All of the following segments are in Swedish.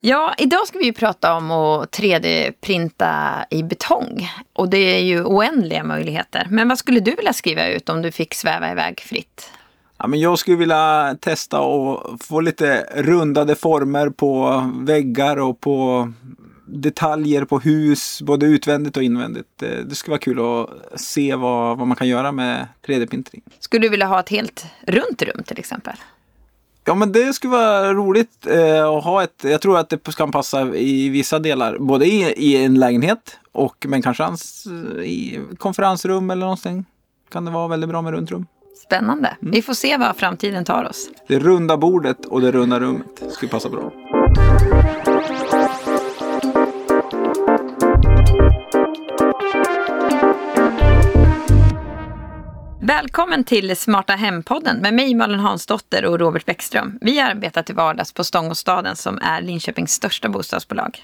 Ja, idag ska vi ju prata om att 3D-printa i betong. Och det är ju oändliga möjligheter. Men vad skulle du vilja skriva ut om du fick sväva iväg fritt? Ja, men jag skulle vilja testa och få lite rundade former på väggar och på detaljer på hus, både utvändigt och invändigt. Det, det skulle vara kul att se vad, vad man kan göra med 3D-printning. Skulle du vilja ha ett helt runt rum till exempel? Ja men det skulle vara roligt eh, att ha ett, jag tror att det kan passa i vissa delar, både i, i en lägenhet och men kanske ans, i konferensrum eller någonting. Kan det vara väldigt bra med runt rum. Spännande. Mm. Vi får se vad framtiden tar oss. Det runda bordet och det runda rummet skulle passa bra. Välkommen till Smarta Hem-podden med mig Malin Hansdotter och Robert Bäckström. Vi arbetar till vardags på Stångåstaden som är Linköpings största bostadsbolag.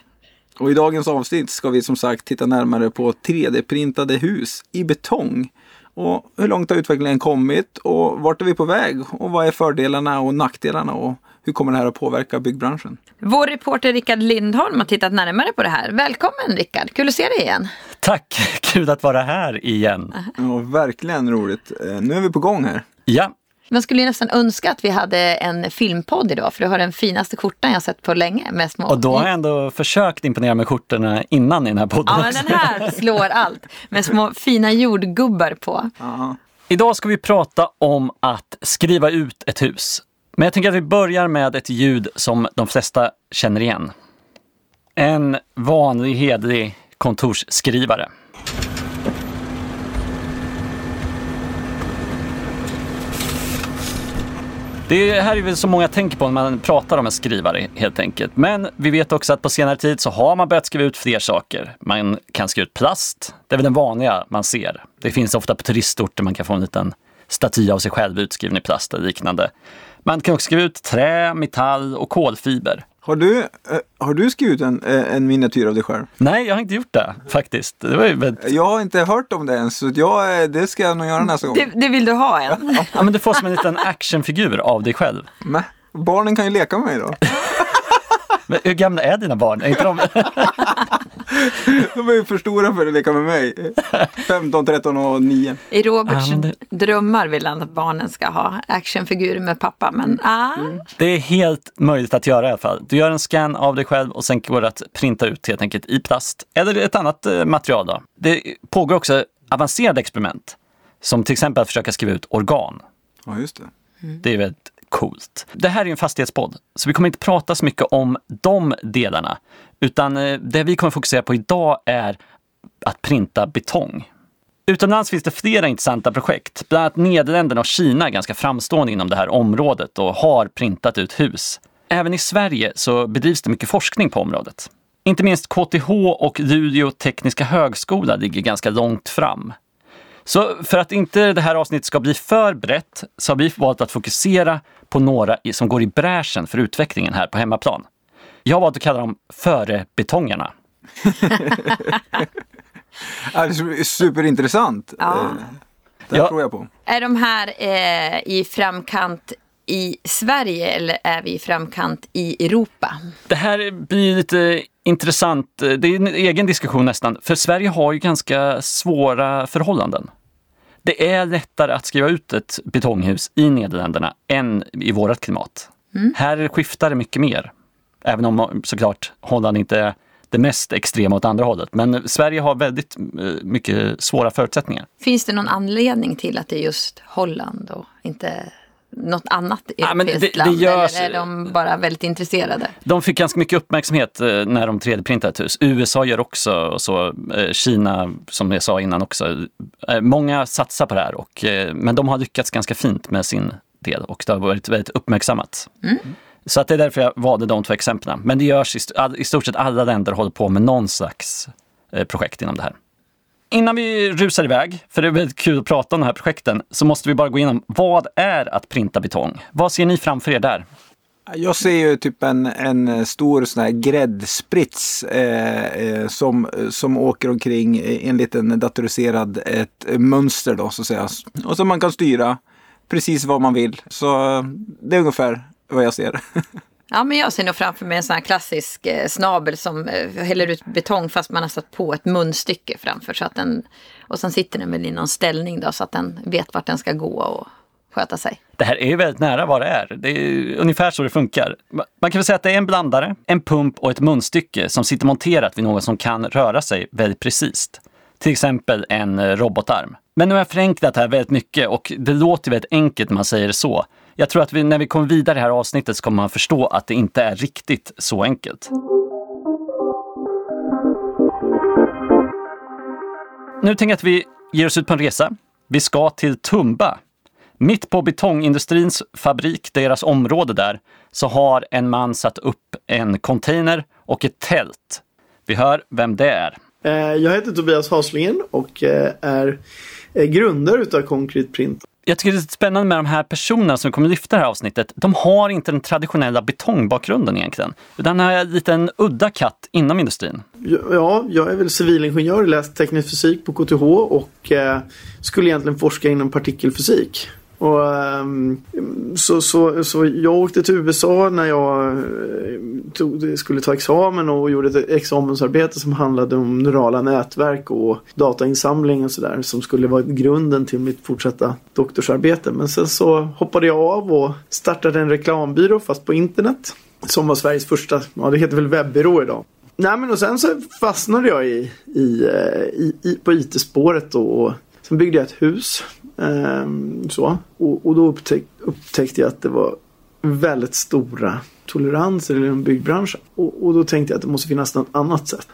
Och i dagens avsnitt ska vi som sagt titta närmare på 3D-printade hus i betong. Och hur långt har utvecklingen kommit och vart är vi på väg? Och vad är fördelarna och nackdelarna och hur kommer det här att påverka byggbranschen? Vår reporter Rickard Lindholm har tittat närmare på det här. Välkommen Rickard, kul att se dig igen. Tack, kul att vara här igen. Ja, verkligen roligt. Eh, nu är vi på gång här. Ja. Man skulle ju nästan önska att vi hade en filmpodd idag för du har den finaste skjortan jag sett på länge med små... Och då har jag ändå försökt imponera med skjortorna innan i den här podden Ja, men den här slår allt med små fina jordgubbar på. Aha. Idag ska vi prata om att skriva ut ett hus. Men jag tänker att vi börjar med ett ljud som de flesta känner igen. En vanlig hedlig kontorsskrivare. Det här är väl så många tänker på när man pratar om en skrivare helt enkelt. Men vi vet också att på senare tid så har man börjat skriva ut fler saker. Man kan skriva ut plast. Det är väl den vanliga man ser. Det finns ofta på turistorter man kan få en liten staty av sig själv utskriven i plast och liknande. Man kan också skriva ut trä, metall och kolfiber. Har du, eh, har du skrivit en, eh, en miniatyr av dig själv? Nej, jag har inte gjort det faktiskt. Det var ju väldigt... Jag har inte hört om det ens, så jag, eh, det ska jag nog göra nästa gång. Det, det vill du ha en? Ja, men du får som en liten actionfigur av dig själv. Men, barnen kan ju leka med mig då. Men hur gamla är dina barn? Är inte de... de är ju för stora för att leka med mig. 15, 13 och 9. I Roberts Ja, men det- drömmar vill han att barnen ska ha actionfigurer med pappa. Men ah, Det är helt möjligt att göra i alla fall. Du gör en scan av dig själv och sen går det att printa ut helt enkelt i plast eller ett annat eh, material. Då. Det pågår också avancerade experiment som till exempel att försöka skriva ut organ. Ja, just det. Det är väldigt coolt. Det här är en fastighetspodd, så vi kommer inte prata så mycket om de delarna. Utan eh, det vi kommer fokusera på idag är att printa betong. Utomlands finns det flera intressanta projekt. Bland annat Nederländerna och Kina är ganska framstående inom det här området och har printat ut hus. Även i Sverige så bedrivs det mycket forskning på området. Inte minst KTH och Luleå tekniska högskola ligger ganska långt fram. Så för att inte det här avsnittet ska bli för brett så har vi valt att fokusera på några som går i bräschen för utvecklingen här på hemmaplan. Jag har valt att kalla dem före-betongarna. Ja, det är superintressant. Ja. Eh, Det Ja. tror jag på. är de här eh, i framkant i Sverige eller är vi i framkant i Europa? Det här blir lite intressant. Det är en egen diskussion nästan. För Sverige har ju ganska svåra förhållanden. Det är lättare att skriva ut ett betonghus i Nederländerna än i vårt klimat. Här skiftar det mycket mer. Även om såklart Holland inte är det mest extrema åt andra hållet. Men Sverige har väldigt eh, mycket svåra förutsättningar. Finns det någon anledning till att det är just Holland och inte något annat Ja, men det- europeiskt det land? görs- Eller är de bara väldigt intresserade? De fick ganska mycket uppmärksamhet eh, när de 3D-printade ett hus. USA gör också och så. eh, Kina, som jag sa innan också. Eh, Många satsar på det här, och, men de har lyckats ganska fint med sin del och det har varit väldigt uppmärksammat. Så att det är därför jag valde de två exemplen. Men det görs i, st- i stort sett alla länder håller på med någon slags projekt inom det här. Innan vi rusar iväg, för det är väldigt kul att prata om de här projekten, så måste vi bara gå igenom vad är att printa betong? Vad ser ni framför er där? Jag ser ju typ en, en stor sån här gräddsprits eh, eh, som, som åker omkring i en liten datoriserad ett mönster då så att säga. Och som man kan styra precis vad man vill. Så eh, det är ungefär vad jag ser. Ja, men jag ser nog framför mig en sån här klassisk eh, snabel som eh, häller ut betong fast man har satt på ett munstycke framför. Så att den, och sen sitter den väl i någon ställning då så att den vet vart den ska gå och sköta sig. Det här är ju väldigt nära vad det är. Det är ungefär så det funkar. Man kan väl säga att det är en blandare, en pump och ett munstycke som sitter monterat vid någon som kan röra sig väldigt precis. Till exempel en eh, robotarm. Men nu har jag förenklat det här väldigt mycket och det låter väldigt enkelt när man säger det så. Jag tror att vi, när vi kommer vidare i det här avsnittet så kommer man förstå att det inte är riktigt så enkelt. Nu tänker jag att vi ger oss ut på en resa. Vi ska till Tumba. Mitt på betongindustrins fabrik, deras område där, så har en man satt upp en container och ett tält. Vi hör vem det är. Eh, jag heter Tobias Haslingen och eh, är eh, grundare utav Concrete Print jag tycker det är spännande med de här personerna som kommer lyfta det här avsnittet. De har inte den traditionella betongbakgrunden egentligen. Utan är lite en udda katt inom industrin. Ja, jag är väl civilingenjör, läst teknisk fysik på KTH och eh, skulle egentligen forska inom partikelfysik. Och, ehm, så, så, så jag åkte till USA när jag eh, tog, skulle ta examen och gjorde ett examensarbete som handlade om neurala nätverk och datainsamling och sådär som skulle vara grunden till mitt fortsatta doktorsarbete. Men sen så hoppade jag av och startade en reklambyrå fast på internet. Som var Sveriges första, ja det heter väl webbyrå idag. Nej men och sen så fastnade jag i, i, eh, i, i på IT-spåret och sen byggde jag ett hus Ehm, så. Och, och då upptäck, upptäckte jag att det var väldigt stora toleranser inom byggbranschen. Och, och då tänkte jag att det måste finnas något annat sätt.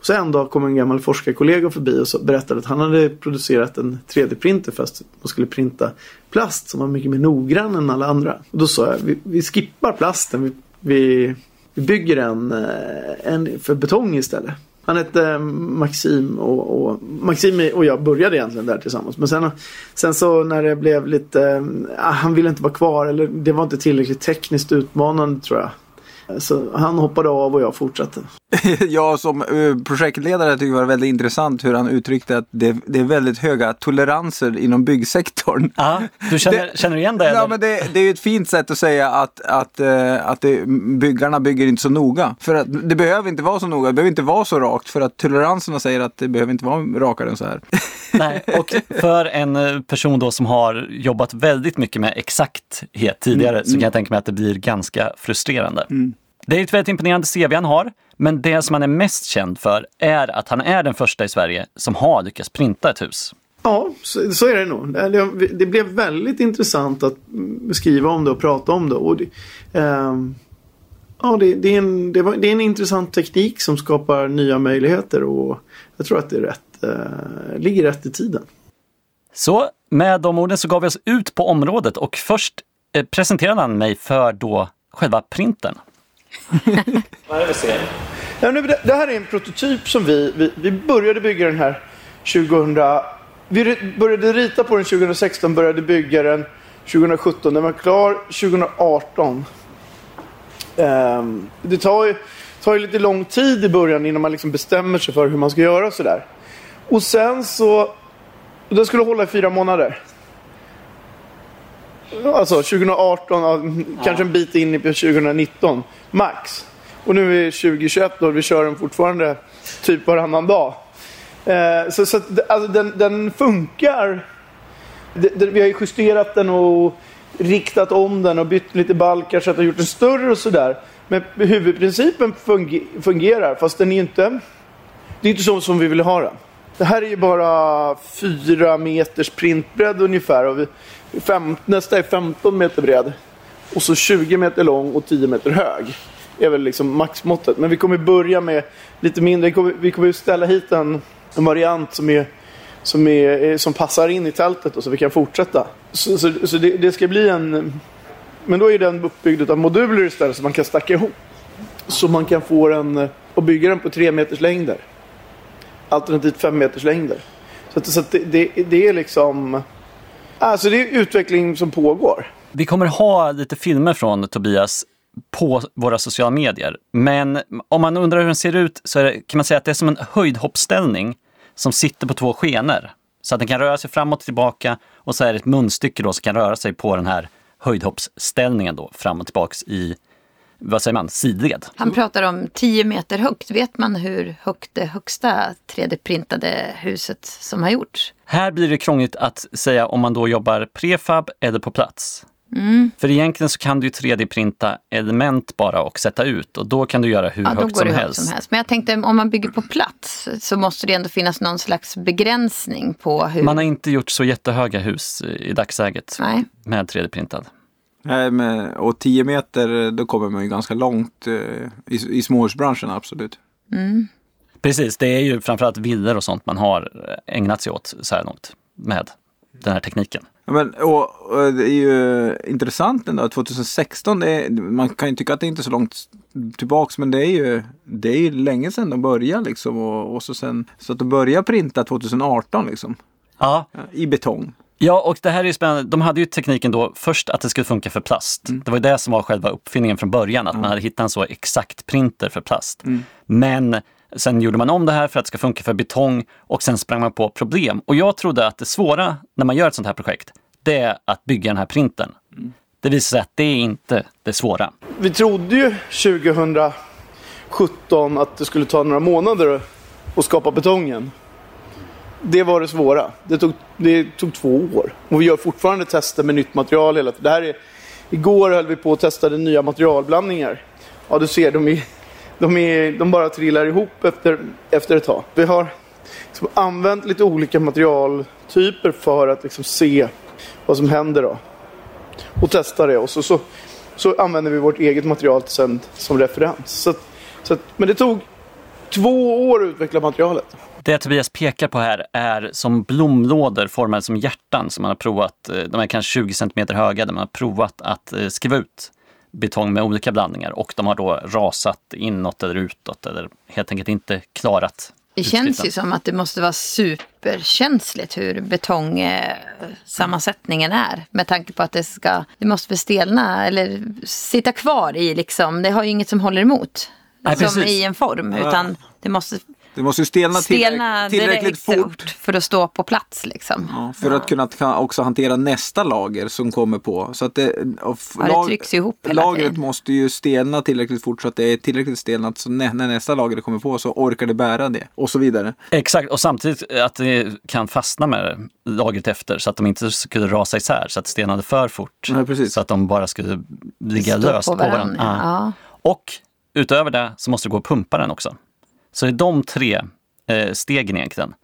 Och så en dag kom en gammal forskarkollega förbi och så berättade att han hade producerat en 3D-printer fast man skulle printa plast som var mycket mer noggrann än alla andra. Och då sa jag, vi, vi skippar plasten, vi, vi, vi bygger en, eh, en för betong istället. Han hette eh, Maxim och, och, Maxim och jag började egentligen där tillsammans. Men sen, sen så när det blev lite, äh, han ville inte vara kvar eller det var inte tillräckligt tekniskt utmanande tror jag. Så han hoppade av och jag fortsatte. jag som eh, projektledare tycker det var väldigt intressant hur han uttryckte att det, det är väldigt höga toleranser inom byggsektorn. Ja, du känner, det, känner du igen det? Ja, men det, det är ett fint sätt att säga att, att, eh, att det, byggarna bygger inte så noga. För att det behöver inte vara så noga, det behöver inte vara så rakt för att toleranserna säger att det behöver inte vara rakare än så här. Nej, och för en eh, person då som har jobbat väldigt mycket med exakthet tidigare mm, så kan jag tänka mig att det blir ganska frustrerande. Mm. Det är ett väldigt imponerande CV han har, men det som han är mest känd för är att han är den första i Sverige som har lyckats printa ett hus. Ja, så, så är det nog. Det, det, blev väldigt intressant att skriva om det och prata om det. Och det, eh, ja, det, det, är en, det, var, det, är en intressant teknik som skapar nya möjligheter och jag tror att det är rätt, eh, ligger rätt i tiden. Så med de orden så gav vi oss ut på området och först eh, presenterade han mig för då själva printen. Vad är det vi ser? Ja, nu, det här är en prototyp som vi, vi, vi började bygga den här 2000. Vi började rita på den 2016, började bygga den 2017. Den var klar 2018. Um, ehm, det tar ju, tar ju lite lång tid i början innan man liksom bestämmer sig för hur man ska göra sådär. Och sen så... Den skulle hålla i fyra månader. Alltså 2018, ja. kanske en bit in i 2019 max. Och nu är det 2021 och vi kör den fortfarande typ varannan dag. Eh, så så alltså, den, den funkar. Det, det, vi har ju justerat den och riktat om den och bytt lite balkar så att vi har gjort den större och sådär. Men huvudprincipen fungerar fast den är inte... Det är inte så som vi vill ha den. Det här är ju bara 4 meters printbredd ungefär. Och vi, fem, nästa är 15 meter bred. Och så 20 meter lång och 10 meter hög. Det är väl liksom maxmåttet. Men vi kommer börja med lite mindre. Vi kommer, vi kommer ställa hit en, en variant som är som, är, eh, som passar in i tältet och så vi kan fortsätta. Så, så, så det, det, ska bli en... Men då är den uppbyggd av moduler istället som man kan stacka ihop. Så man kan få den eh, och bygga den på 3 meters längder. Alternativt 5 meters längder. Så, att, så att det, det, det, är liksom... Alltså det är utveckling som pågår. Vi kommer ha lite filmer från Tobias på våra sociala medier. Men om man undrar hur den ser ut så det, kan man säga att det är som en höjdhoppställning som sitter på två skenor. Så att den kan röra sig framåt och tillbaka och så är det ett munstycke då som kan röra sig på den här höjdhoppsställningen då fram och tillbaks i vad säger man, sidled. Han pratar om 10 meter högt. Vet man hur högt det högsta 3D-printade huset som har gjorts? Här blir det krångligt att säga om man då jobbar prefab eller på plats. Mm. För egentligen så kan du 3D-printa element bara och sätta ut och då kan du göra hur Ja, högt som högt helst. som helst. Men jag tänkte om man bygger på plats så måste det ändå finnas någon slags begränsning på hur... Man har inte gjort så jättehöga hus i dagsläget Nej. med 3D-printad. Nej, men, och 10 meter, då kommer man ju ganska långt eh, i, i småhusbranschen, absolut. Precis, det är ju framförallt villor och sånt man har ägnat sig åt så här långt med den här tekniken. Ja, Men, och, och det är ju intressant ändå, 2016, det är, man kan ju tycka att det inte är så långt tillbaks men det är ju, det är ju länge sedan de började liksom. Och, och så, sen, så att de började printa 2018 liksom. Ja, I betong. Ja, och det här är ju spännande. De hade ju tekniken då först att det skulle funka för plast. Det var ju det som var själva uppfinningen från början, att man hade hittat en så exakt printer för plast. Men sen gjorde man om det här för att det ska funka för betong och sen sprang man på problem. Och jag trodde att det svåra när man gör ett sånt här projekt, det är att bygga den här printern. Det visar sig att det är inte det svåra. Vi trodde ju 2017 att det skulle ta några månader att skapa betongen. Det var det svåra. Det tog, det tog två år. Och vi gör fortfarande tester med nytt material hela tiden. Det här är, igår höll vi på att testa nya materialblandningar. Ja, du ser, de, är, de, är, de bara trillar ihop efter, efter ett tag. Vi har liksom använt lite olika materialtyper för att liksom se vad som händer. Då. Och testa det. Och så, så, så använder vi vårt eget material sen som referens. Så, så men det tog två år att utveckla materialet. Det Tobias pekar på här är som blomlådor formade som hjärtan som man har provat. eh, De är kanske 20 cm höga där man har provat att eh, skriva ut betong med olika blandningar och de har då rasat inåt eller utåt eller helt enkelt inte klarat Det känns ju som att det måste vara superkänsligt hur betongsammansättningen är. Med tanke på att det ska, det måste stelna eller sitta kvar i liksom. Det har ju inget som håller emot. Nej, som precis. i en form. Utan det måste Det måste ju stelna, stelna tillräck- tillräckligt fort. för att stå på plats liksom. Ja, för att kunna också hantera nästa lager som kommer på. Så att det, Ja, det trycks ihop hela lagret tiden. måste ju stelna tillräckligt fort så att det är tillräckligt stelnat så när, när nästa lager kommer på så orkar det bära det och så vidare. Exakt, och samtidigt att det kan fastna med lagret efter så att de inte skulle rasa isär så att det stelnade för fort. Ja. Så att de bara skulle ligga Stå löst på på varandra. varandra, ja. Och utöver det så måste det gå att pumpa den också. Så det är de tre eh, stegen egentligen.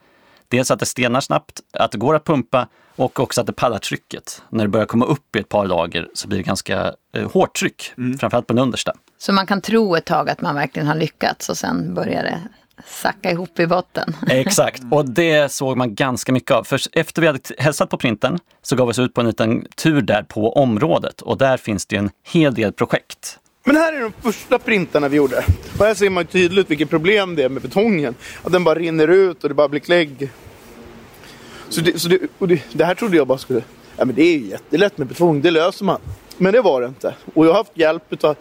Dels att det stelnar snabbt, att det går att pumpa och också att det pallar trycket. När det börjar komma upp i ett par lager så blir det ganska eh, hårt tryck, framförallt på den understa. Så man kan tro ett tag att man verkligen har lyckats och sen börjar det sacka ihop i botten. Exakt, och det såg man ganska mycket av. För efter vi hade hälsat på printen så gav vi oss ut på en liten tur där på området och där finns det en hel del projekt. Men här är de första printarna vi gjorde. Och här ser man tydligt vilket problem det är med betongen. Att den bara rinner ut och det bara blir klägg. Så det, så det, och det, det här trodde jag bara skulle... Ja men det är ju jättelätt med betong, det löser man. Men det var det inte. Och jag har haft hjälp av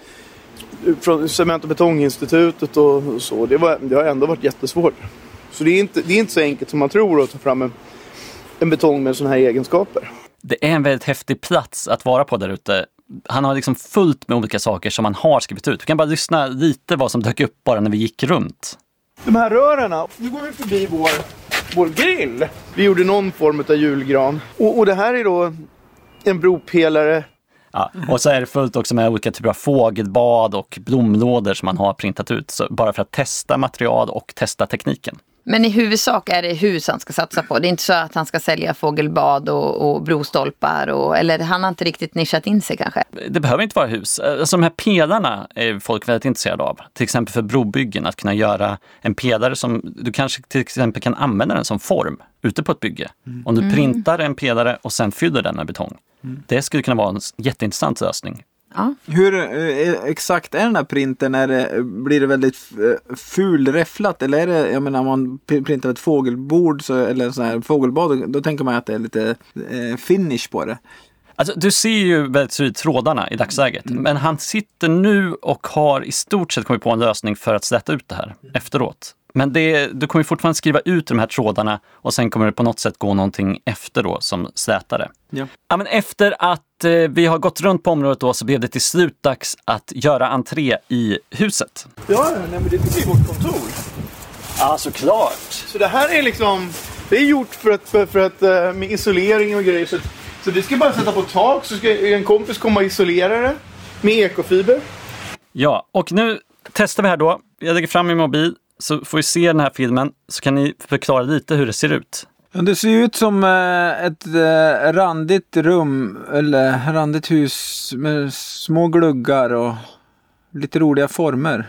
från Cement och betonginstitutet och och så. Det, var, det har ändå varit jättesvårt. Så det är inte, det är inte så enkelt som man tror att ta fram en, en betong med sådana här egenskaper. Det är en väldigt häftig plats att vara på där ute. Han har liksom fullt med olika saker som han har skrivit ut. Vi kan bara lyssna lite vad som dök upp bara när vi gick runt. De här rören, nu går vi förbi vår, vår grill. Vi gjorde någon form av julgran. Och, och det här är då en bropelare. Ja, och så är det fullt också med olika typer av fågelbad och blomlådor som man har printat ut. Så bara för att testa material och testa tekniken. Men i huvudsak är det hus han ska satsa på. Det är inte så att han ska sälja fågelbad och, och brostolpar. Och, eller han har inte riktigt nischat in sig kanske. Det behöver inte vara hus. Alltså de här pelarna är folk väldigt intresserade av. Till exempel för brobyggen, att kunna göra en pelare som du kanske till exempel kan använda den som form ute på ett bygge. Om du printar en pelare och sen fyller den med betong. Det skulle kunna vara en jätteintressant lösning. Ja. Hur eh, exakt är den här printen? Är det, blir det väldigt eh, fulräfflat eller är det, jag menar om man pr- printar ett fågelbord så, eller en sån här fågelbad då tänker man att det är lite eh, finish på det. Alltså, du ser ju väldigt tydligt trådarna i dagsläget, Mm. men han sitter nu och har i stort sett kommit på en lösning för att släta ut det här efteråt. Men det, du kommer fortfarande skriva ut de här trådarna och sen kommer det på något sätt gå någonting efter då som slätar det. Ja. Ja, men efter att eh, vi har gått runt på området då så blev det till slut dags att göra entré i huset. Ja, nej, men det är vårt kontor. Ja, såklart. Så det här är liksom... Det är gjort för att, för, för att eh, med isolering och grejer. Så, så det ska bara sätta på tak så ska en kompis komma och isolera det med ekofiber. Ja, och nu testar vi här då. Jag lägger fram min mobil så får vi se den här filmen så kan ni förklara lite hur det ser ut. Det ser ut som eh, ett eh, randigt rum eller randigt hus med små gluggar och lite roliga former.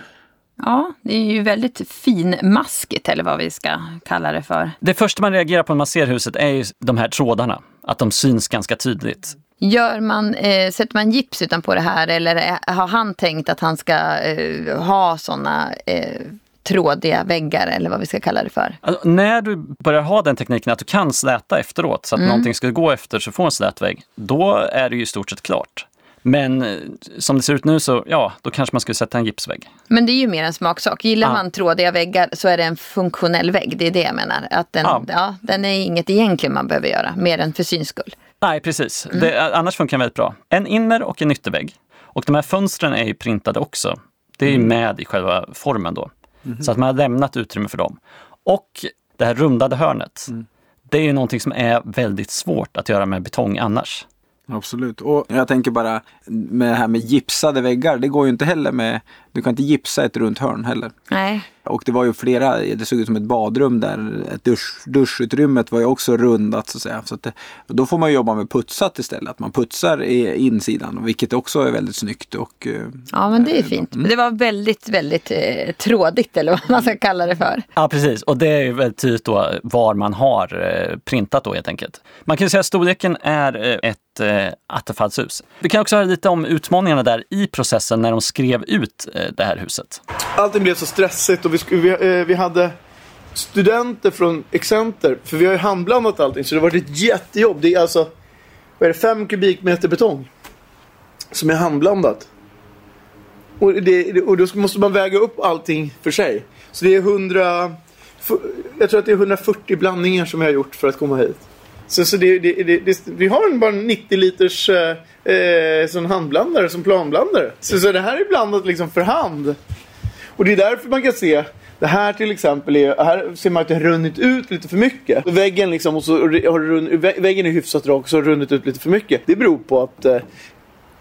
Ja, det är ju väldigt finmaskigt eller vad vi ska kalla det för. Det första man reagerar på när man ser huset är ju de här trådarna. Att de syns ganska tydligt. Gör man, eh, sätter man gips utanpå det här eller har han tänkt att han ska eh, ha sådana eh, trådiga väggar eller vad vi ska kalla det för? Alltså, när du börjar ha den tekniken att du kan släta efteråt så att någonting ska gå efter så får en slät vägg, då är det ju i stort sett klart. Men eh, som det ser ut nu så, ja, då kanske man skulle sätta en gipsvägg. Men det är ju mer en smaksak. Gillar Ja. man trådiga väggar så är det en funktionell vägg. Det är det jag menar. Att den, Ja. ja. den är inget egentligen man behöver göra, mer än för syns skull. Nej, precis. Det, annars funkar den väldigt bra. En inner och en yttervägg. Och de här fönstren är ju printade också. Det är ju med i själva formen då. Så att man har lämnat utrymme för dem. Och det här rundade hörnet. Det är ju någonting som är väldigt svårt att göra med betong annars. Absolut. Och jag tänker bara med det här med gipsade väggar. Det går ju inte heller med. Du kan inte gipsa ett runt hörn heller. Nej. Och det var ju flera, det såg ut som ett badrum där. Ett dusch, duschutrymmet var ju också rundat så att säga. Så att det, och då får man jobba med putsat istället. Att man putsar i insidan. Vilket också är väldigt snyggt. Och, eh, Ja, men det är fint. Men det var väldigt, väldigt eh, trådigt eller vad man ska kalla det för. Ja, precis. Och det är ju väldigt tydligt då var man har eh, printat då helt enkelt. Man kan ju säga att storleken är eh, ett eh, attefallshus. Vi kan också höra lite om utmaningarna där i processen när de skrev ut eh, det här huset. Allting blev så stressigt och vi, vi, eh, vi hade studenter från Excenter. För vi har ju handblandat allting så det har varit ett jättejobb. Det är alltså vad är det, fem kubikmeter betong. Som är handblandat. Och, det, och då måste man väga upp allting för sig. Så det är 100... Jag tror att det är 140 blandningar som jag har gjort för att komma hit. Så, så det, det, det, det, vi har en bara 90 liters eh, eh, sån handblandare som planblandare. Så, så det här är blandat liksom för hand. Och det är därför man kan se det här till exempel, är, här ser man att det har runnit ut lite för mycket. Väggen liksom, och så har run, väggen är hyfsat rak så har det runnit ut lite för mycket. Det beror på att eh,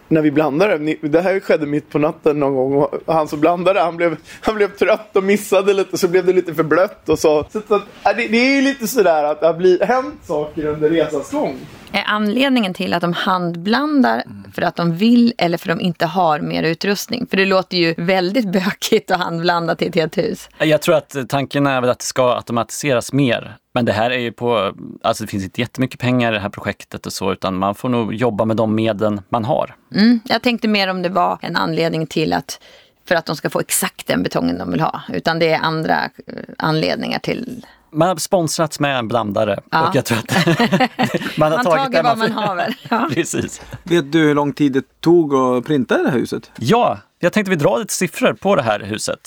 när vi blandade, det här skedde mitt på natten någon gång och han som blandade han blev, han blev trött och missade lite så blev det lite för blött och så. så, så att, ja, det, det är lite sådär att det har blivit, hänt saker under resans gång. Är anledningen till att de handblandar för att de vill eller för att de inte har mer utrustning? För det låter ju väldigt bökigt att handblanda till ett helt hus. Jag tror att tanken är väl att det ska automatiseras mer. Men det här är ju på, alltså det finns inte jättemycket pengar i det här projektet och så, utan man får nog jobba med de medlen man har. Mm. Jag tänkte mer om det var en anledning till att för att de ska få exakt den betongen de vill ha. Utan det är andra eh, anledningar till... Man har sponsrats med en blandare Ja. och jag tror att man har Man tagit det vad man får. haver. Ja. Precis. vet du hur lång tid det tog att printa det här huset? Ja, jag tänkte vi drar lite siffror på det här huset.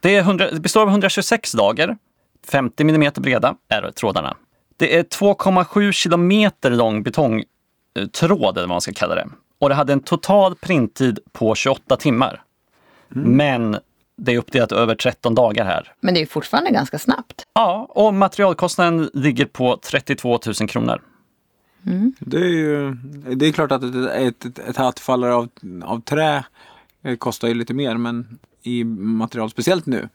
Det, är 100, det består av 126 lager, 50 mm breda är trådarna. Det är 2,7 kilometer lång betongtråd, eller vad man ska kalla det. Och det hade en total printtid på 28 timmar. Men det är uppdelat över 13 dagar här. Men det är ju fortfarande ganska snabbt. Ja, och materialkostnaden ligger på 32 000 kronor. Det är ju det är klart att ett, ett, ett, hattfallare av, av trä eh, kostar ju lite mer men i material, speciellt nu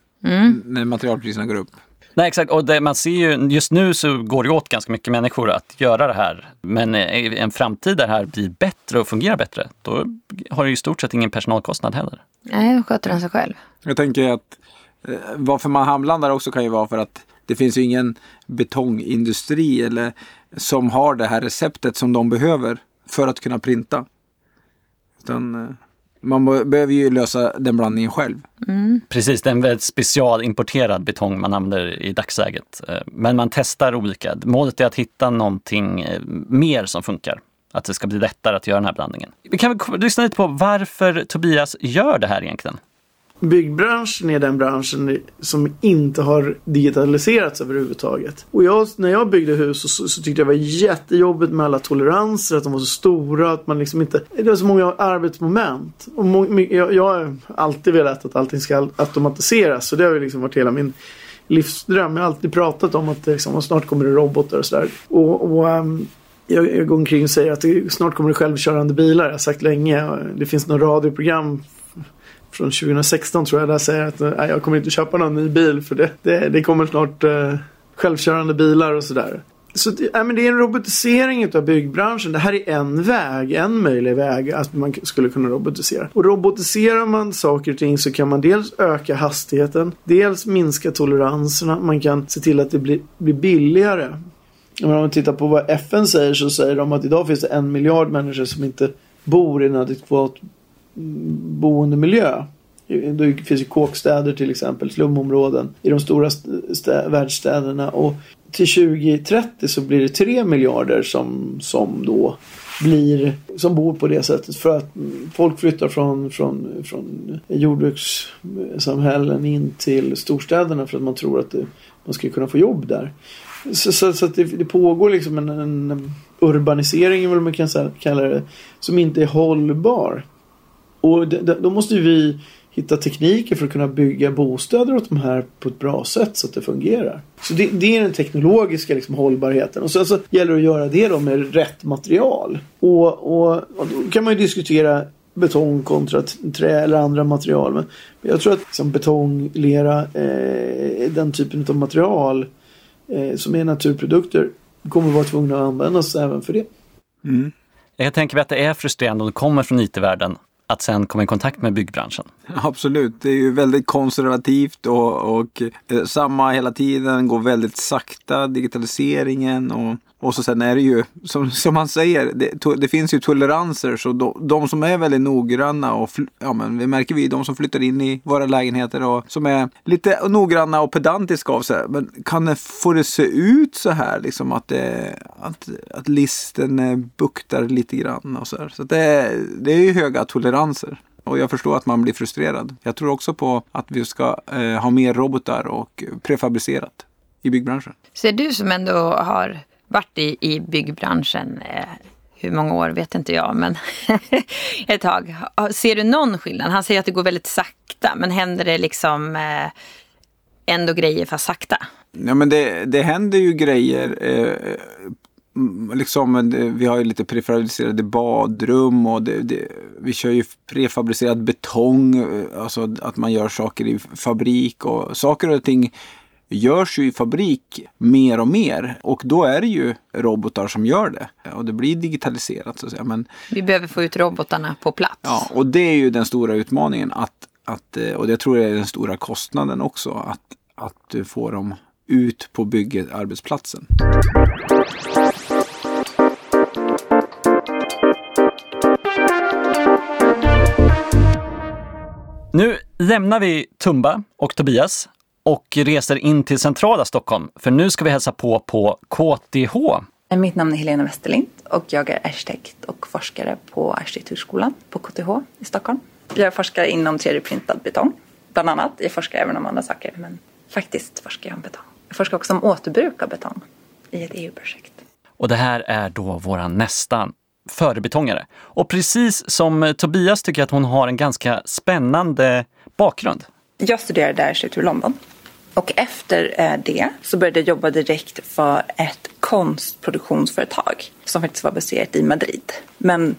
när materialpriserna går upp. Nej, exakt. Och det, man ser ju, just nu så går det åt ganska mycket människor att göra det här. Men eh, i en framtid där det här blir bättre och fungerar bättre, då har det ju i stort sett ingen personalkostnad heller. Nej, då sköter den sig själv. Jag tänker att eh, varför man handblandar också kan ju vara för att det finns ju ingen betongindustri eller som har det här receptet som de behöver för att kunna printa. Utan, eh, man be- behöver ju lösa den blandningen själv. Precis, det är en väldigt specialimporterad betong man använder i dagsläget. Eh, Men man testar olika. Målet är att hitta någonting eh, mer som funkar. Att det ska bli lättare att göra den här blandningen. Vi kan väl lyssna lite på varför Tobias gör det här egentligen. Byggbranschen är den branschen som inte har digitaliserats överhuvudtaget. Och jag, när jag byggde hus så, så, tyckte jag det var jättejobbigt med alla toleranser, att de var så stora, att man liksom inte... Det var så många arbetsmoment. Och må, jag, jag har alltid velat att allting ska automatiseras, så det har ju liksom varit hela min livsdröm. Jag har alltid pratat om att liksom, snart kommer det robotar och sådär. Och, och um, jag, jag går omkring och säger att det, snart kommer det självkörande bilar. Jag har sagt länge. Det finns något radioprogram från 2016 tror jag där säger att nej, jag kommer inte köpa någon ny bil för det, det, det kommer snart eh, självkörande bilar och sådär. Så det, äh, men det är en robotisering av byggbranschen. Det här är en väg, en möjlig väg att man skulle kunna robotisera. Och robotiserar man saker och ting så kan man dels öka hastigheten, dels minska toleranserna, man kan se till att det blir, blir billigare. om man tittar på vad FN säger så säger de att idag finns det en miljard människor som inte bor i en adekvat boendemiljö. Det finns ju kåkstäder till exempel, slumområden i de stora världsstäderna. Och till 2030 så blir det 3 miljarder som, som då blir, som bor på det sättet. För att folk flyttar från, från, från jordbrukssamhällen in till storstäderna för att man tror att det, man ska kunna få jobb där. Så, så, så att det, det, pågår liksom en, en urbanisering, vad man kan kalla det, som inte är hållbar. Och då måste vi hitta tekniker för att kunna bygga bostäder åt de här på ett bra sätt så att det fungerar. Så det, det är den teknologiska liksom, hållbarheten. Och sen så gäller det att göra det då med rätt material. Och, och, och då kan man ju diskutera betong kontra trä eller andra material. Men jag tror att liksom, betong, lera, eh, den typen av material eh, som är naturprodukter kommer vara tvungna att användas även för det. Mm. Jag tänker mig att det är frustrerande om du kommer från IT-världen att sen komma i kontakt med byggbranschen? Absolut, det är ju väldigt konservativt och, och eh, samma hela tiden, går väldigt sakta, digitaliseringen och och så sen är det ju, som, som man säger, det, det finns ju toleranser. Så de, de, som är väldigt noggranna och, ja men det märker vi, de som flyttar in i våra lägenheter och som är lite noggranna och pedantiska av sig. Men kan det, få det se ut så här liksom att, det, att, att listen eh, buktar lite grann och så här. Så det, det är ju höga toleranser. Och jag förstår att man blir frustrerad. Jag tror också på att vi ska eh, ha mer robotar och prefabricerat i byggbranschen. Ser du som ändå har varit i, i byggbranschen, eh, hur många år vet inte jag, men ett tag. Ser du någon skillnad? Han säger att det går väldigt sakta, men händer det liksom eh, ändå grejer fast sakta? Ja, men det, det händer ju grejer. Eh, liksom, vi har ju lite prefabricerade badrum och det, det, vi kör ju prefabricerad betong. Eh, alltså att man gör saker i fabrik och saker och ting görs ju i fabrik mer och mer och då är det ju robotar som gör det. Och det blir digitaliserat så att säga. Men, Vi behöver få ut robotarna på plats. Ja, och det är ju den stora utmaningen. Att, att, och det tror jag är den stora kostnaden också. Att, att få dem ut på bygget, arbetsplatsen. Nu lämnar vi Tumba och Tobias och reser in till centrala Stockholm. För nu ska vi hälsa på på KTH. Mitt namn är Helena Westerlind och jag är arkitekt och forskare på Arkitekturskolan på KTH i Stockholm. Jag forskar inom 3D-printad betong, bland annat. Jag forskar även om andra saker, men faktiskt forskar jag om betong. Jag forskar också om återbruk av betong i ett EU-projekt. Och det här är då våra nästa förebetongare. Och precis som Tobias tycker jag att hon har en ganska spännande bakgrund. Jag studerade arkitektur i London. Och efter eh, det så började jag jobba direkt för ett konstproduktionsföretag som faktiskt var baserat i Madrid. Men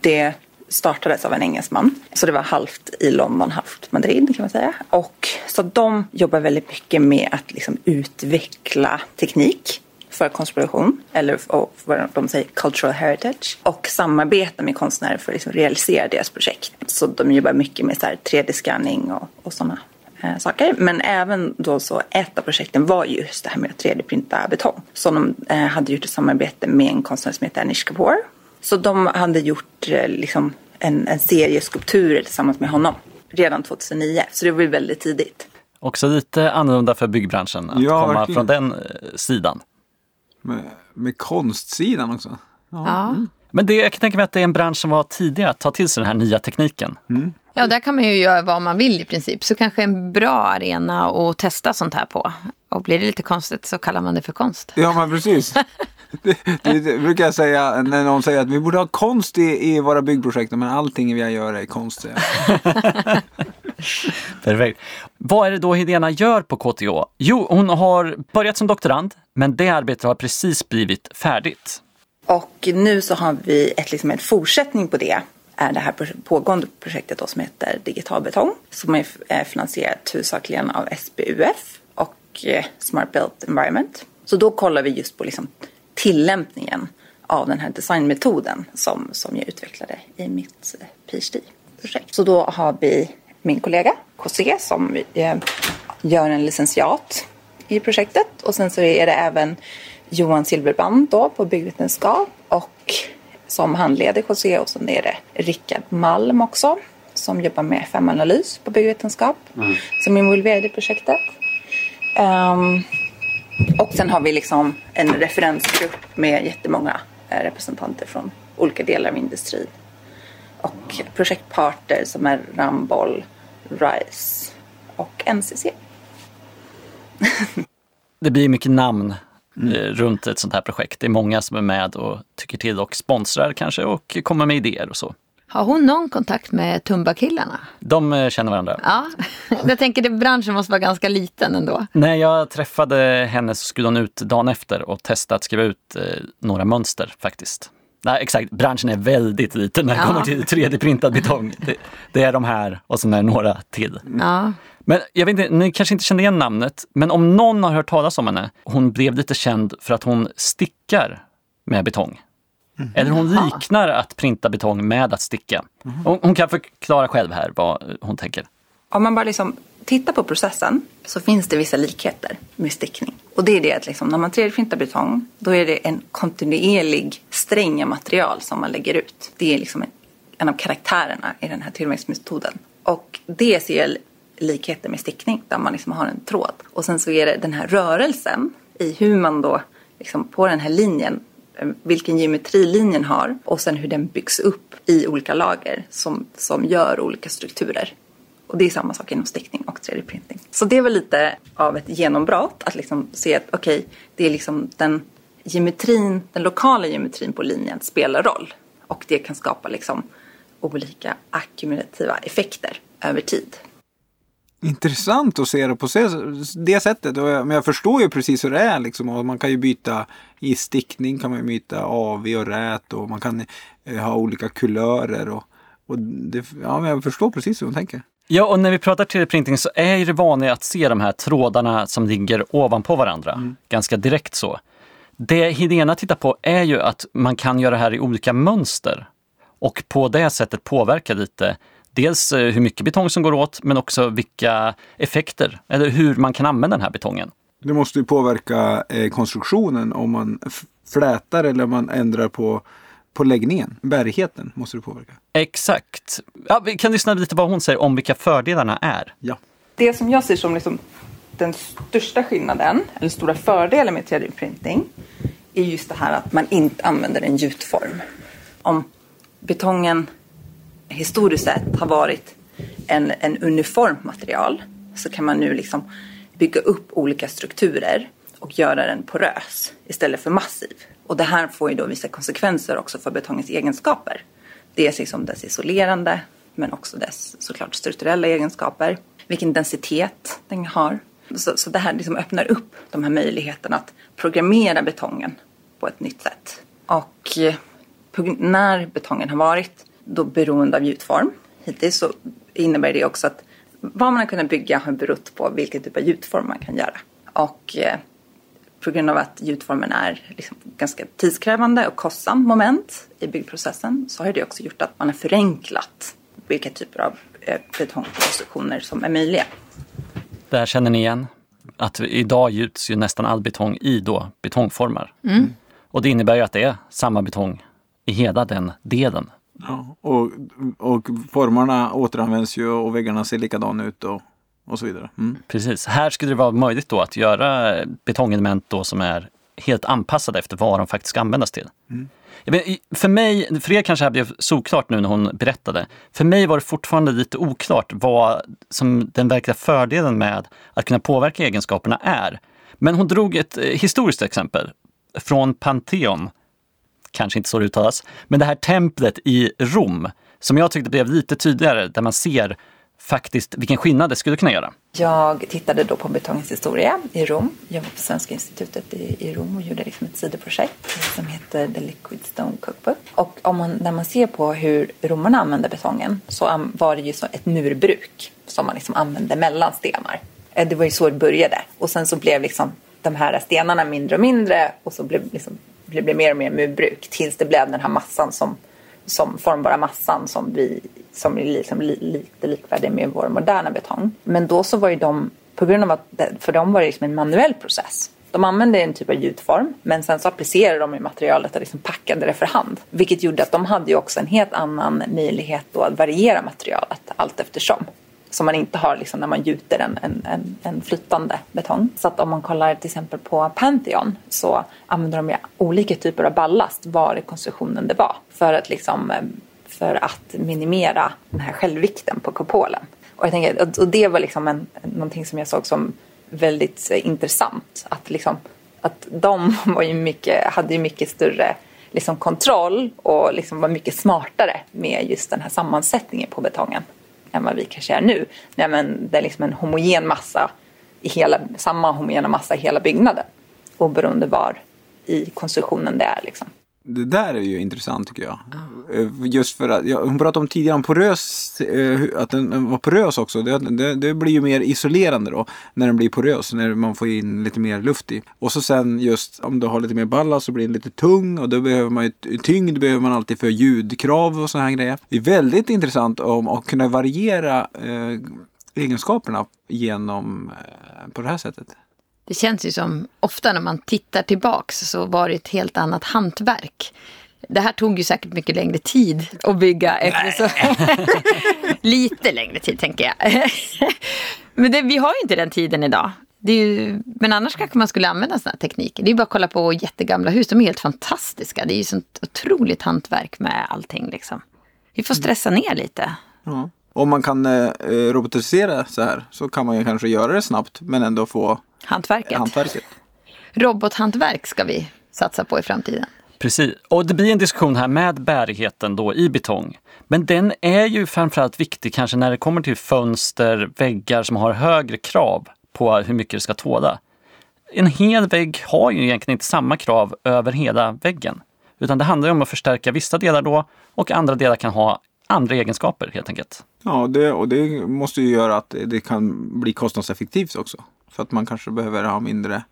det startades av en engelsman. Så det var halvt i London, halvt Madrid kan man säga. Och så de jobbar väldigt mycket med att liksom utveckla teknik för konstproduktion, eller vad de säger, cultural heritage. Och samarbeta med konstnärer för att liksom realisera deras projekt. Så de jobbar mycket med 3D-scanning och, och sådana eh, saker. Men även då så ett av projekten var just det här med att 3D-printa betong. Så de eh, hade gjort ett samarbete med en konstnär som heter Anish Kapoor. Så de hade gjort eh, liksom en, en serie skulpturer tillsammans med honom redan 2009. Så det var väldigt tidigt. Också lite annorlunda för byggbranschen att ja, komma verkligen. från den sidan med, med konstsidan också. Ja. ja. Mm. Men det, jag kan tänka mig att det är en bransch som var tidig att ta till sig den här nya tekniken. Ja, där kan man ju göra vad man vill i princip. Så kanske en bra arena att testa sånt här på. Och blir det lite konstigt så kallar man det för konst. Ja, men precis. Det, det, det brukar jag säga när någon säger att vi borde ha konst i, i våra byggprojekt, men allting vi gör är konst. Perfekt. Vad är det då Helena gör på KTH? Jo, hon har börjat som doktorand, men det arbetet har precis blivit färdigt. Och nu så har vi ett, liksom en fortsättning på det är det här pågående projektet då som heter Digital betong som är finansierat huvudsakligen av SBUF och eh, Smart Built Environment. Så då kollar vi just på liksom tillämpningen av den här designmetoden som, som jag utvecklade i mitt eh, PhD-projekt. Så då har vi min kollega José som eh, gör en licentiat i projektet och sen så är det även Johan Silverband då på byggvetenskap och som handleder José och sen är det Rickard Malm också som jobbar med femanalys på byggvetenskap som är involverad i projektet. Ehm, och sen har vi liksom en referensgrupp med jättemånga eh, representanter från olika delar av industrin. Och projektparter som är Ramboll, RISE och NCC. Det blir mycket namn eh, runt ett sånt här projekt. Det är många som är med och tycker till och sponsrar kanske och kommer med idéer och så. Har hon någon kontakt med Tumba-killarna? De eh, känner varandra. Ja, jag tänker att branschen måste vara ganska liten ändå. När jag träffade henne så skulle hon ut dagen efter och testa att skriva ut eh, några mönster faktiskt. Nej, exakt, branschen är väldigt liten när det Ja. kommer till 3D-printad betong. Det, det är de här och sen är det några till. Ja. Men jag vet inte, ni kanske inte känner igen namnet, men om någon har hört talas om henne, hon blev lite känd för att hon stickar med betong. Eller hon liknar att printa betong med att sticka. Hon, hon kan förklara själv här vad hon tänker. Om man bara liksom tittar på processen så finns det vissa likheter med stickning. Och det är det att liksom, när man 3D-printar betong då är det en kontinuerlig sträng av material som man lägger ut. Det är liksom en, en av karaktärerna i den här tillverkningsmetoden. Och det ser jag likheter med stickning där man liksom har en tråd. Och sen så är det den här rörelsen i hur man då liksom på den här linjen eh, vilken geometri linjen har och sen hur den byggs upp i olika lager som, som gör olika strukturer. Och det är samma sak inom stickning och 3D-printing. Så det var lite av ett genombrott att liksom se att okej, det är liksom den geometrin, den lokala geometrin på linjen spelar roll. Och det kan skapa liksom olika ackumulativa effekter över tid. Intressant att se det på det sättet. Men jag förstår ju precis hur det är. Liksom. Man kan ju byta i stickning kan man ju byta AV och rät och man kan eh, ha olika kulörer. Och, och det, ja, men jag förstår precis hur hon tänker. Ja, och när vi pratar 3D-printing så är det vanliga att se de här trådarna som ligger ovanpå varandra. Ganska direkt så. Det Helena tittar på är ju att man kan göra det här i olika mönster och på det sättet påverka lite dels eh, hur mycket betong som går åt men också vilka effekter eller hur man kan använda den här betongen. Det måste ju påverka eh, konstruktionen om man flätar eller om man ändrar på, på läggningen. Bärigheten måste det påverka. Exakt. Ja, vi kan lyssna lite vad hon säger om vilka fördelarna är. Ja. Det som jag ser som liksom den största skillnaden, eller stora fördelen med 3D-printing är just det här att man inte använder en gjutform. Om betongen historiskt sett har varit en, en uniformt material så kan man nu liksom bygga upp olika strukturer och göra den porös istället för massiv. Och det här får ju då vissa konsekvenser också för betongens egenskaper. Dels liksom dess isolerande men också dess såklart strukturella egenskaper. Vilken densitet den har. Så, så det här liksom öppnar upp de här möjligheterna att programmera betongen på ett nytt sätt. Och eh, när betongen har varit då beroende av gjutform hittills så innebär det också att vad man har kunnat bygga har berott på vilken typ av gjutform man kan göra. Och eh, på grund av att gjutformen är liksom ganska tidskrävande och kostsam moment i byggprocessen så har det också gjort att man har förenklat vilka typer av eh, betongkonstruktioner som är möjliga. Det här känner ni igen? Att idag gjuts ju nästan all betong i då betongformar. Och det innebär ju att det är samma betong i hela den delen. Ja, och, och formarna återanvänds ju och väggarna ser likadana ut och, och så vidare. Mm. Precis. Här skulle det vara möjligt då att göra betongelement då som är helt anpassade efter vad de faktiskt ska användas till. Vet, för mig, för er kanske det här blev såklart nu när hon berättade. För mig var det fortfarande lite oklart vad som den verkliga fördelen med att kunna påverka egenskaperna är. Men hon drog ett eh, historiskt exempel från Pantheon, kanske inte så det uttalas, men det här templet i Rom som jag tyckte blev lite tydligare där man ser faktiskt vilken skillnad det skulle kunna göra. Jag tittade då på betongens historia i Rom. Jag var på Svenska institutet i, i Rom och gjorde liksom ett sidoprojekt som heter The Liquid Stone Cookbook. Och om man, när man ser på hur romarna använde betongen så var det ju så ett murbruk som man liksom använde mellan stenar. Eh, det var ju så det började. Och sen så blev liksom de här stenarna mindre och mindre och så blev, liksom, blev mer och mer murbruk tills det blev den här massan som, som formbara massan som vi som är liksom lite likvärdig med vår moderna betong. Men då så var ju de, på grund av att för dem var det liksom en manuell process. De använde en typ av gjutform men sen så applicerade de i materialet och liksom packade det för hand. Vilket gjorde att de hade ju också en helt annan möjlighet då att variera materialet allt eftersom som man inte har liksom när man gjuter en, en, en, en, flytande betong. Så att om man kollar till exempel på Pantheon så använder de ju olika typer av ballast var i konstruktionen det var. För att, liksom, ehm, för att minimera den här självvikten på kupolen. Och, jag tänker, och det var liksom en, någonting som jag såg som väldigt eh, intressant. Att, liksom, att de var ju mycket, hade ju mycket större liksom kontroll och liksom var mycket smartare med just den här sammansättningen på betongen än vad vi kanske är nu. Nej, men det är liksom en homogen massa, i hela, samma homogena massa i hela byggnaden. Oberoende var i konstruktionen det är. Liksom. Det där är ju intressant tycker jag. Mm. Just för att, ja, hon pratade om tidigare om porös, eh, att den var porös också. Det, det, det, blir ju mer isolerande då när den blir porös, när man får in lite mer luft i. Och så sen just om du har lite mer ballast så blir den lite tung och då behöver man ju tyngd behöver man alltid för ljudkrav och sådana här grejer. Det är väldigt intressant om att kunna variera eh, egenskaperna genom eh, på det här sättet. Det känns ju som, ofta när man tittar tillbaks så var det ett helt annat hantverk. Det här tog ju säkert mycket längre tid att bygga. Eftersom... Lite längre tid tänker jag. Men det, vi har ju inte den tiden idag. Ju, men annars kanske man skulle använda sådana här tekniker. Det är bara att kolla på jättegamla hus. De är helt fantastiska. Det är ju sånt otroligt hantverk med allting. Liksom. Vi får stressa ner lite. Ja. Om man kan eh, robotisera så här så kan man ju kanske göra det snabbt men ändå få hantverket. hantverket. Robothantverk ska vi satsa på i framtiden. Precis, och det blir en diskussion här med bärigheten då i betong. Men den är ju framförallt viktig kanske när det kommer till fönster, väggar som har högre krav på hur mycket det ska tåla. En hel vägg har ju egentligen inte samma krav över hela väggen. Utan det handlar om att förstärka vissa delar då och andra delar kan ha andra egenskaper helt enkelt. Ja, det, och det måste ju göra att det kan bli kostnadseffektivt också. För att man kanske behöver ha mindre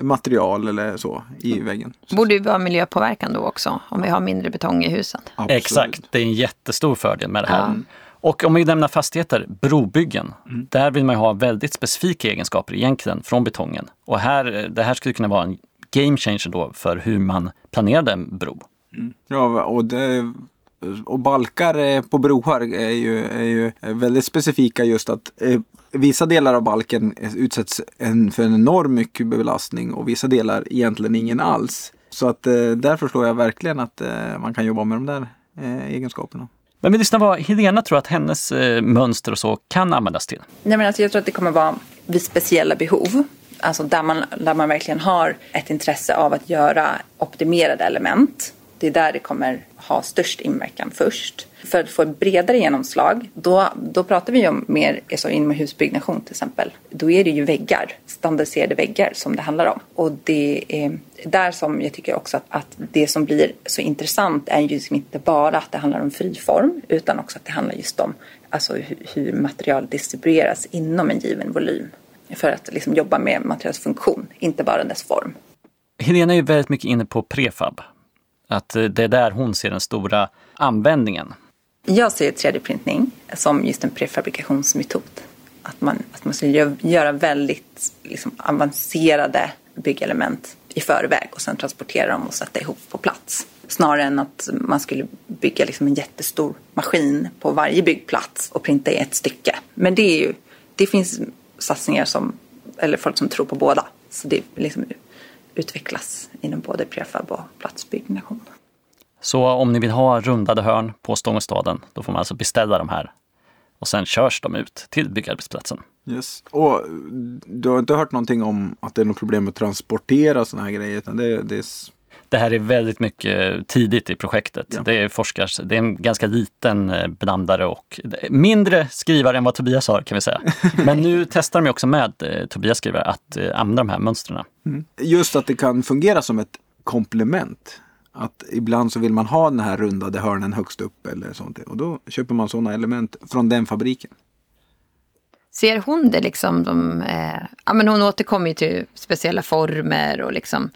material eller så i mm. väggen. Borde det vara miljöpåverkan då också om vi har mindre betong i husen? Absolut. Exakt, det är en jättestor fördel med det här. Ja. Och om vi nämner fastigheter, brobyggen. Mm. Där vill man ha väldigt specifika egenskaper egentligen från betongen. Och här, det här skulle kunna vara en game changer då för hur man planerade en bro. Mm. Ja, och det och balkar på broar är ju, är ju väldigt specifika just att eh, vissa delar av balken utsätts en, för en enorm mycket belastning och vissa delar egentligen ingen alls. Så att eh, där förstår jag verkligen att eh, man kan jobba med de där eh, egenskaperna. Men vi lyssnar vad Helena tror att hennes eh, mönster och så kan användas till. Nej, men alltså jag tror att det kommer vara vid speciella behov. Alltså där man, där man verkligen har ett intresse av att göra optimerade element det är där det kommer ha störst inverkan först. För att få ett bredare genomslag, då, då pratar vi om mer alltså inomhusbyggnation till exempel. Då är det ju väggar, standardiserade väggar som det handlar om. Och det är där som jag tycker också att, att det som blir så intressant är ju liksom inte bara att det handlar om friform utan också att det handlar just om alltså hur, hur material distribueras inom en given volym. För att liksom jobba med materialets funktion, inte bara dess form. Helena är ju väldigt mycket inne på prefab. Att eh, det är där hon ser den stora användningen. Jag ser 3D-printning som just en prefabrikationsmetod. Att man, att man ska göra väldigt liksom, avancerade byggelement i förväg och sen transportera dem och sätta ihop på plats. Snarare än att man skulle bygga liksom en jättestor maskin på varje byggplats och printa i ett stycke. Men det, är ju, det finns satsningar som, eller folk som tror på båda. Så det liksom utvecklas inom både prefab och platsbyggnation. Så om ni vill ha rundade hörn på Stångåstaden, då får man alltså beställa de här. Och sen körs de ut till byggarbetsplatsen. Yes. Och du har inte hört någonting om att det är något problem med att transportera sådana här grejer? Utan det, det är... Det här är väldigt mycket tidigt i projektet. Ja. Det, är forskars, det är en ganska liten eh, blandare och mindre skrivare än vad Tobias har kan vi säga. Men nu testar de också med eh, Tobias skrivare att eh, använda de här mönstren. Just att det kan fungera som ett komplement. Att ibland så vill man ha den här rundade hörnen högst upp eller sånt. Och då köper man sådana element från den fabriken. Ser hon det liksom, de, eh, ja men hon återkommer ju till speciella former och liksom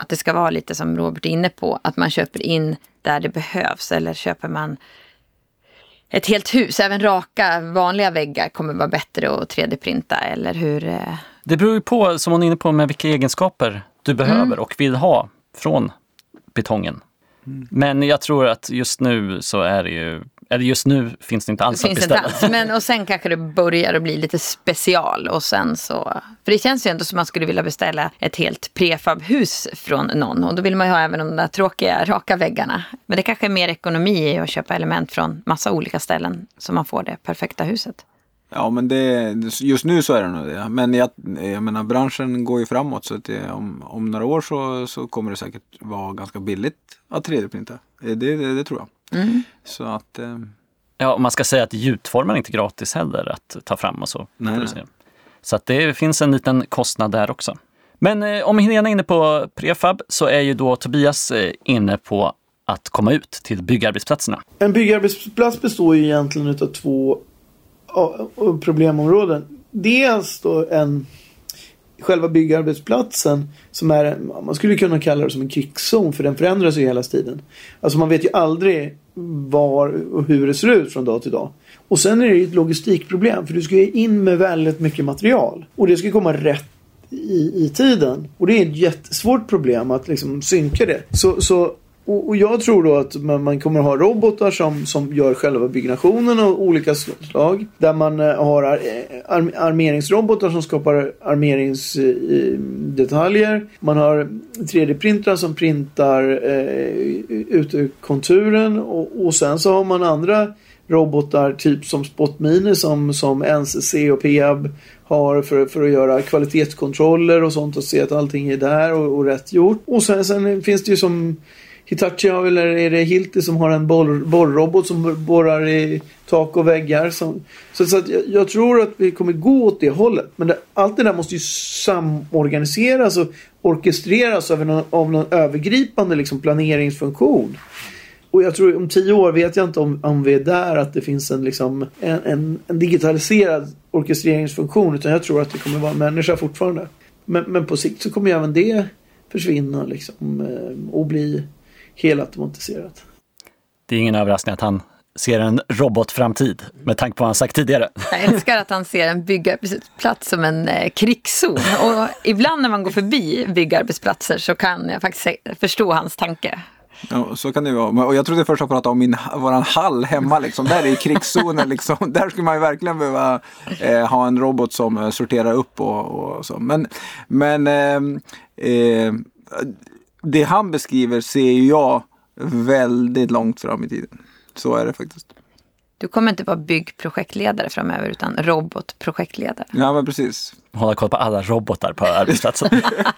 att det ska vara lite som Robert är inne på, att man köper in där det behövs eller köper man ett helt hus, även raka vanliga väggar kommer vara bättre att 3D-printa eller hur? Eh, Det beror ju på, som hon är inne på, med vilka egenskaper du behöver och vill ha från betongen. Men jag tror att just nu så är det ju, eller just nu finns det inte alls finns att inte beställa. alls. Men, och sen kanske det börjar att bli lite special och sen så... För det känns ju ändå som man skulle vilja beställa ett helt prefabhus från någon. Och då vill man ju ha även de där tråkiga raka väggarna. Men det kanske är mer ekonomi i att köpa element från massa olika ställen så man får det perfekta huset. Ja men det, just nu så är det nog det. Men jag, jag menar branschen går ju framåt så att det, om, om några år så, så kommer det säkert vara ganska billigt att 3D-printa. Det, det, det tror jag. Så att eh, Ja, och man ska säga att gjutformen är inte gratis heller att ta fram och så. Nej, nej. Så att det finns en liten kostnad där också. Men eh, om Helena är inne på prefab så är ju då Tobias eh, inne på att komma ut till byggarbetsplatserna. En byggarbetsplats består ju egentligen utav två problemområden. Dels då en själva byggarbetsplatsen som är, man skulle kunna kalla det som en krigszon för den förändras ju hela tiden. Alltså man vet ju aldrig var och hur det ser ut från dag till dag. Och sen är det ju ett logistikproblem för du ska ju in med väldigt mycket material. Och det ska komma rätt i, i tiden. Och det är ett jättesvårt problem att liksom synka det. Så, så, och, och jag tror då att man, man kommer ha robotar som, som gör själva byggnationen av olika slag. Där man eh, har ar, eh, ar, armeringsrobotar som skapar armeringsdetaljer. Man har 3D-printrar som printar eh, ut konturen. Och, och sen så har man andra robotar typ som Spotmini som, som NCC och Peab har för, för att göra kvalitetskontroller och sånt och se att allting är där och, och rätt gjort. Och sen, sen finns det ju som Hitachi har, eller är det Hilti som har en borr, borrrobot som borrar i tak och väggar. Som, så så att jag, jag tror att vi kommer gå åt det hållet. Men det, allt det där måste ju samorganiseras och orkestreras av någon, av någon övergripande liksom, planeringsfunktion. Och jag tror om tio år vet jag inte om, om vi är där att det finns en, liksom, en, en, en digitaliserad orkestreringsfunktion. Utan jag tror att det kommer vara en människa fortfarande. Men, men på sikt så kommer ju även det försvinna liksom, eh, och bli helautomatiserat. Det är ingen överraskning att han ser en robotframtid med tanke på vad han sagt tidigare. Jag älskar att han ser en byggarbetsplats som en eh, krigszon. Och ibland när man går förbi byggarbetsplatser så kan jag faktiskt förstå hans tanke. Ja, så kan det vara. Och jag trodde först att prata om min, våran hall hemma. Liksom. Där är krigszonen. Liksom. Där skulle man ju verkligen behöva eh, ha en robot som eh, sorterar upp och, och så. Men, men ehm, eh, det han beskriver ser ju jag väldigt långt fram i tiden. Så är det faktiskt. Du kommer inte vara byggprojektledare framöver utan robotprojektledare. Ja, men precis. Hålla koll på alla robotar på arbetsplatsen.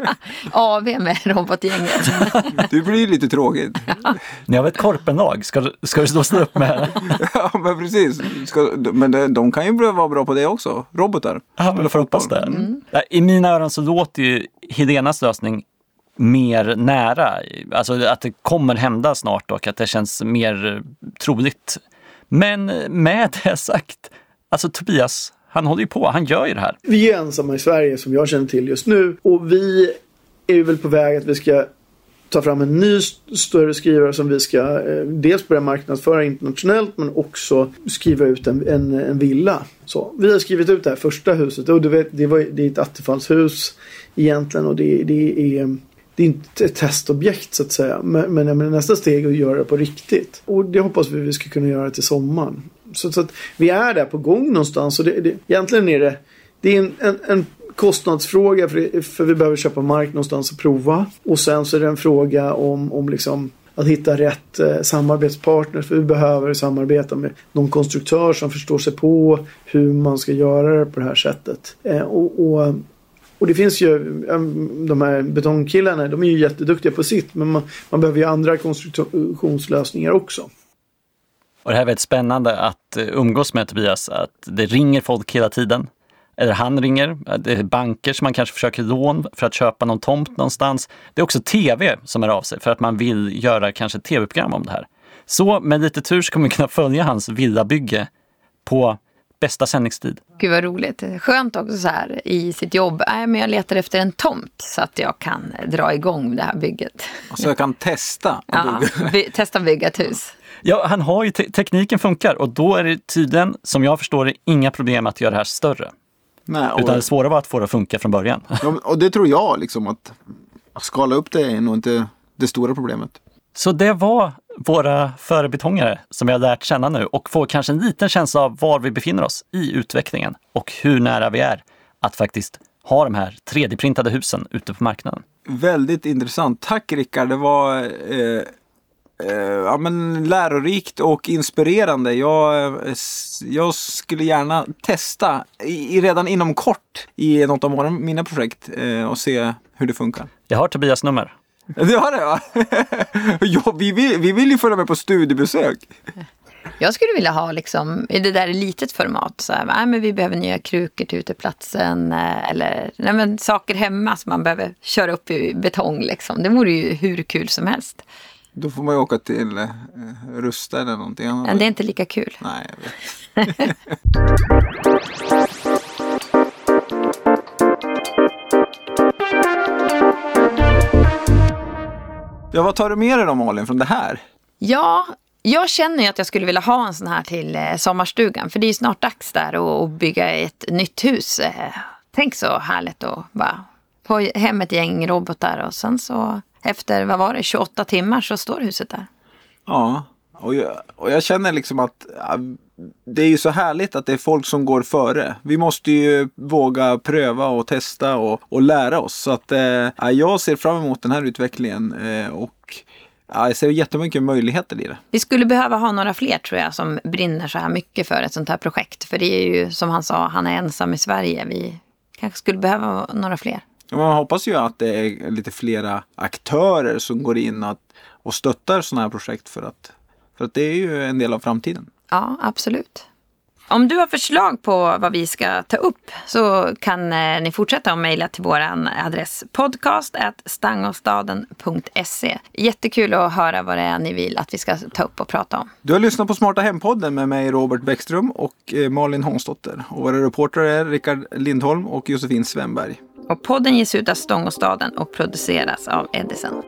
AV med robotgänget. Det blir lite tråkigt. Ni har ett korpenlag? Ska, du- ska du stå upp med... Ja, men precis. Ska, men de, de kan ju vara bra på det också. Robotar. Ja, men får hoppas det. Nej, I mina öron så låter ju Helenas lösning mer nära. Alltså att det kommer hända snart och att det känns mer troligt. Men med det sagt, alltså Tobias, han håller ju på, han gör ju det här. Vi är ensamma i Sverige som jag känner till just nu. Och vi är ju väl på väg att vi ska ta fram en ny st- större skrivare som vi ska eh, dels börja marknadsföra internationellt men också skriva ut en, en, en villa. Så, vi har skrivit ut det här första huset och du vet, det, var, det är ett attefallshus egentligen och det, det är det är inte ett testobjekt så att säga. Men, men, men nästa steg är att göra det på riktigt. Och det hoppas vi vi ska kunna göra till sommaren. Så, så att vi är där på gång någonstans. Och det, det, egentligen är det, det är en, en, en kostnadsfråga för, det, för vi behöver köpa mark någonstans och prova. Och sen så är det en fråga om, om liksom att hitta rätt eh, samarbetspartners. För vi behöver samarbeta med någon konstruktör som förstår sig på hur man ska göra det på det här sättet. Eh, och, och, och det finns ju, de här betongkillarna, de är ju jätteduktiga på sitt men man, man behöver ju andra konstruktionslösningar också. Och det här är väldigt spännande att eh, umgås med Tobias, att det ringer folk hela tiden. Eller han ringer, det är banker som man kanske försöker lån för att köpa någon tomt någonstans. Det är också tv som är av sig för att man vill göra kanske ett tv-program om det här. Så med lite tur så kommer vi kunna följa hans villabygge på bästa sändningstid. Gud vad roligt. Skönt också så här i sitt jobb. Nej, men jag letar efter en tomt så att jag kan dra igång det här bygget. Så jag kan testa. Ja, by testa bygga ett hus. Ja, han har ju te tekniken funkar och då är det tydligen, som jag förstår det, inga problem att göra det här större. Nej, och, Utan det svåra var att få det att funka från början. ja, och det tror jag liksom att skala upp det är nog inte det stora problemet. Så det var våra förebetongare som vi har lärt känna nu och får kanske en liten känsla av var vi befinner oss i utvecklingen och hur nära vi är att faktiskt ha de här 3D-printade husen ute på marknaden. Väldigt intressant. Tack Rickard. Det var eh, eh, ja, men lärorikt och inspirerande. Jag, eh, jag skulle gärna testa i, redan inom kort i något av mina projekt eh, och se hur det funkar. Jag har Tobias nummer. Det har det va? ja, vi, vill, vi vill ju följa med på studiebesök. Jag skulle vilja ha liksom, i det där i litet format. Så här, nej, men vi behöver nya krukor till uteplatsen. eh, Eller nej, men saker hemma som man behöver köra upp i betong. Liksom. Det vore ju hur kul som helst. Då får man ju åka till eh, Rusta eller någonting. Men det är inte lika kul. Nej, ja, vad tar du med dig då Malin från det här? Ja, jag känner ju att jag skulle vilja ha en sån här till eh, sommarstugan. För det är ju snart dags där att- bygga ett nytt hus. Eh, Tänk så härligt att bara få hem ett gäng robotar och sen så efter, vad var det, 28 timmar så står huset där. Ja, och jag, och jag känner liksom att det är ju så härligt att det är folk som går före. Vi måste ju våga pröva och testa och, och lära oss. Så att eh, ja, jag ser fram emot den här utvecklingen eh, och ja, jag ser jättemycket möjligheter i det. Vi skulle behöva ha några fler tror jag som brinner så här mycket för ett sånt här projekt. För det är ju som han sa, han är ensam i Sverige. Vi kanske skulle behöva några fler. Man hoppas ju att det är lite flera aktörer som går in att, och stöttar sådana här projekt för att, för att det är ju en del av framtiden. Ja, absolut. Om du har förslag på vad vi ska ta upp så kan eh, ni fortsätta att mejla till vår adress podcast stangostaden.se. Jättekul att höra vad det är ni vill att vi ska ta upp och prata om. Du har lyssnat på Smarta Hem-podden med mig Robert Bäckström och eh, Malin Hånsdotter. Och våra reportrar är Rickard Lindholm och Josefin Svenberg. Och podden ges ut av Stångåstaden och produceras av Edison.